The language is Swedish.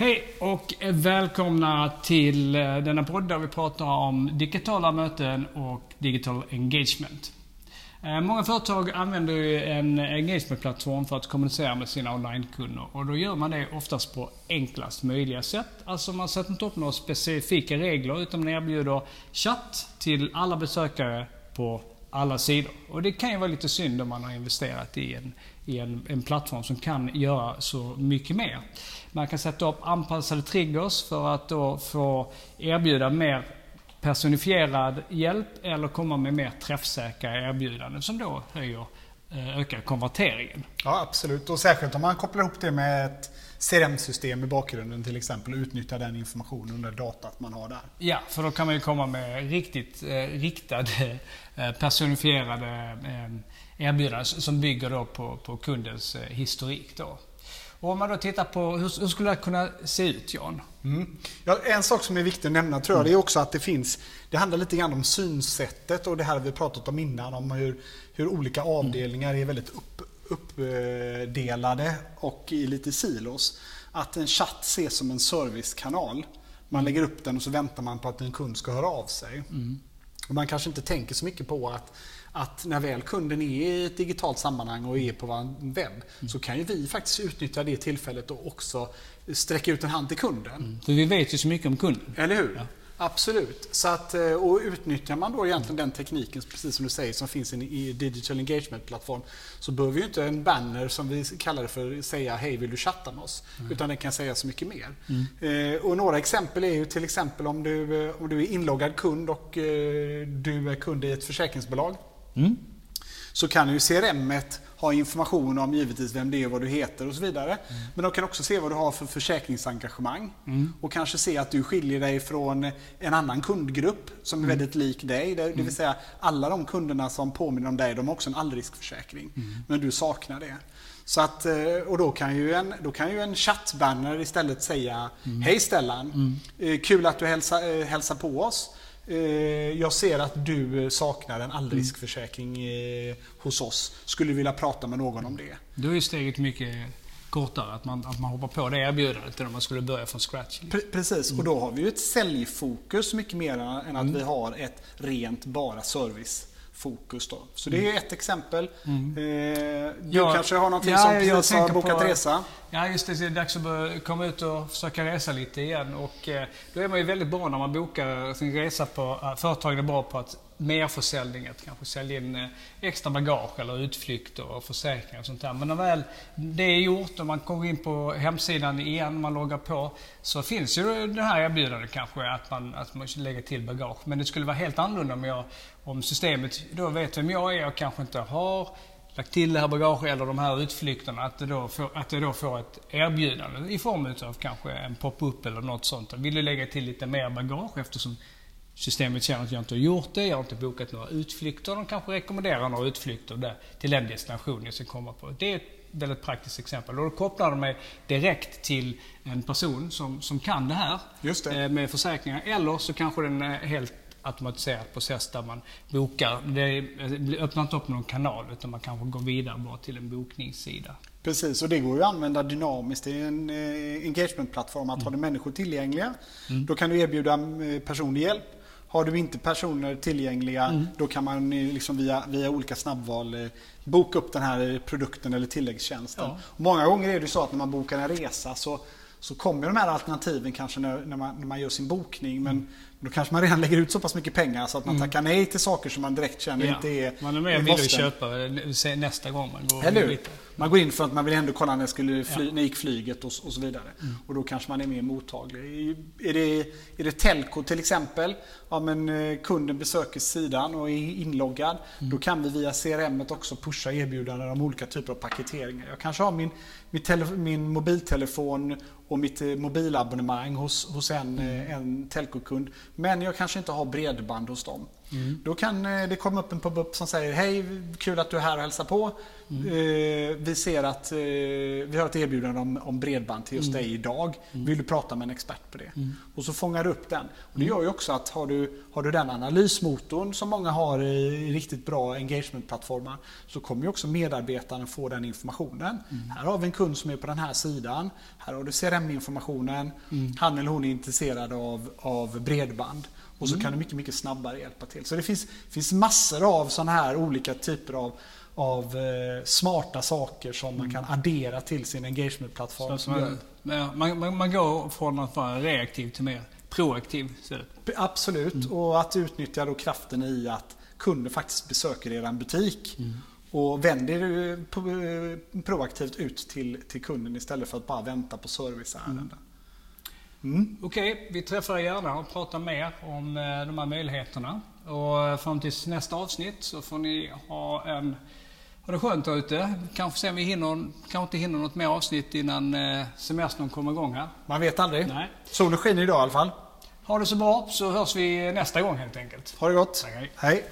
Hej och välkomna till eh, denna podd där vi pratar om digitala möten och digital engagement. Eh, många företag använder ju en engagementplattform för att kommunicera med sina onlinekunder och då gör man det oftast på enklast möjliga sätt. Alltså man sätter inte upp några specifika regler utan man erbjuder chatt till alla besökare på alla sidor. Och det kan ju vara lite synd om man har investerat i en, i en, en plattform som kan göra så mycket mer. Man kan sätta upp anpassade triggers för att då få erbjuda mer personifierad hjälp eller komma med mer träffsäkra erbjudanden som då höjer, ökar konverteringen. Ja, absolut. Och särskilt om man kopplar ihop det med ett CRM-system i bakgrunden till exempel och utnyttjar den informationen och det datat man har där. Ja, för då kan man ju komma med riktigt eh, riktade, eh, personifierade eh, erbjudanden som bygger då på, på kundens eh, historik. Då. Och om man då tittar på hur, hur skulle det kunna se ut, Jan? Mm. Ja, en sak som är viktig att nämna tror jag, det är också att det finns, det handlar lite grann om synsättet och det här vi pratat om innan, om hur, hur olika avdelningar är väldigt upp, uppdelade och i lite silos. Att en chatt ses som en servicekanal. Man lägger upp den och så väntar man på att en kund ska höra av sig. Mm. Man kanske inte tänker så mycket på att att när väl kunden är i ett digitalt sammanhang och är på vår webb mm. så kan ju vi faktiskt utnyttja det tillfället och också sträcka ut en hand till kunden. Mm. För vi vet ju så mycket om kunden. Eller hur? Ja. Absolut. Så att, eh, och utnyttjar man då egentligen den tekniken, precis som du säger, som finns i Digital Engagement-plattform, så behöver ju inte en banner, som vi kallar det för, säga hej vill du chatta med oss? Mm. Utan den kan säga så mycket mer. Mm. Eh, och några exempel är ju till exempel om du, eh, om du är inloggad kund och du är kund i ett försäkringsbolag. Mm. Så kan ju CRM ha information om givetvis vem det är, vad du heter och så vidare. Mm. Men de kan också se vad du har för försäkringsengagemang. Mm. Och kanske se att du skiljer dig från en annan kundgrupp som är mm. väldigt lik dig. Det, det vill mm. säga alla de kunderna som påminner om dig, de har också en allriskförsäkring. Mm. Men du saknar det. Så att, eh, och då kan ju en, då kan ju en chattbanner istället säga Hej Stellan! Eh, kul att du hälsar, eh, hälsar på oss. Eh, jag ser att du saknar en allriskförsäkring eh, hos oss. Skulle vilja prata med någon om det. Då är steget mycket kortare, att man, att man hoppar på det erbjudandet om man skulle börja från scratch. Precis, och då har vi ju ett säljfokus mycket mer än att mm. vi har ett rent bara service fokus. Då. Så det är mm. ett exempel. Mm. Eh, du ja, kanske har någonting ja, som precis har bokat på, resa? Ja, just det. Det är dags att börja komma ut och försöka resa lite igen. Och, eh, då är man ju väldigt bra när man bokar sin resa på... Företagen är bra på att merförsäljning, att kanske sälja in eh, extra bagage eller utflykter och försäkringar och sånt där. Men när väl det är gjort och man kommer in på hemsidan igen, man loggar på, så finns ju det här erbjudandet kanske att man, att man lägger till bagage. Men det skulle vara helt annorlunda om, jag, om systemet då vet vem jag är och kanske inte har lagt till det här bagaget eller de här utflykterna, att det då får, att det då får ett erbjudande i form av kanske en pop-up eller något sånt. Vill du lägga till lite mer bagage eftersom systemet känner att jag inte har gjort det, jag har inte bokat några utflykter. De kanske rekommenderar några utflykter där, till den destination jag ska komma på. Det är ett väldigt praktiskt exempel. Och då kopplar de mig direkt till en person som, som kan det här det. Eh, med försäkringar. Eller så kanske den är helt automatiserad process där man bokar. Det öppnar inte upp någon kanal utan man kanske går vidare bara till en bokningssida. Precis, och det går ju att använda dynamiskt i en eh, engagementplattform. Att mm. du människor tillgängliga, mm. då kan du erbjuda eh, personlig hjälp. Har du inte personer tillgängliga, mm. då kan man liksom via, via olika snabbval eh, boka upp den här produkten eller tilläggstjänsten. Ja. Många gånger är det så att när man bokar en resa så, så kommer de här alternativen kanske när, när, man, när man gör sin bokning. Men mm. Då kanske man redan lägger ut så pass mycket pengar så att man mm. tackar nej till saker som man direkt känner ja. inte är Man är mer villig att köpa nästa gång man går Eller hur? Man går in för att man vill ändå kolla när, skulle fly, ja. när gick flyget och, och så vidare. Mm. Och då kanske man är mer mottaglig. Är det, är det telco till exempel, ja, men eh, kunden besöker sidan och är inloggad. Mm. Då kan vi via CRM också pusha erbjudanden om olika typer av paketeringar. Jag kanske har min, min, min mobiltelefon och mitt eh, mobilabonnemang hos, hos en, mm. Eh, en telcokund. Men jag kanske inte har bredband hos dem. Då kan eh, det komma upp en pop-up som säger Hej, kul att du är här och hälsar på. Mm. Eh, vi ser att eh, vi har ett erbjudande om, om bredband till just Mm. dig idag. Vill du prata med en expert på det? Och så fångar du upp den. Och det gör ju också att har du, har du den analysmotorn som många har i riktigt bra engagement-plattformar så kommer ju också medarbetaren få den informationen. Här har vi en kund som är på den här sidan. Här har du CRM-informationen. Han eller hon är intresserad av, av bredband. Och så kan du mycket, mycket snabbare hjälpa till. Så det finns, finns massor av sådana här olika typer av, av eh, smarta saker som man kan addera till sin engagement-plattform. Så man, man, man, man går från att vara reaktiv till mer proaktiv. Så. Absolut, och att utnyttja då kraften i att kunden faktiskt besöker er butik. Och vänder eh, eh, proaktivt ut till, till kunden istället för att bara vänta på serviceärenden. Mm. Okej, vi träffar er gärna och pratar mer om eh, de här möjligheterna. Och fram tills nästa avsnitt så får ni ha en ha det skönt där ute. Kanske se om vi hinner, kanske inte hinner något mer avsnitt innan eh, semestern kommer igång här. Man vet aldrig. Nej. Solen skiner idag i alla fall. Ha det så bra så hörs vi nästa gång helt enkelt. Ha det gott. Tack, hej. Hej.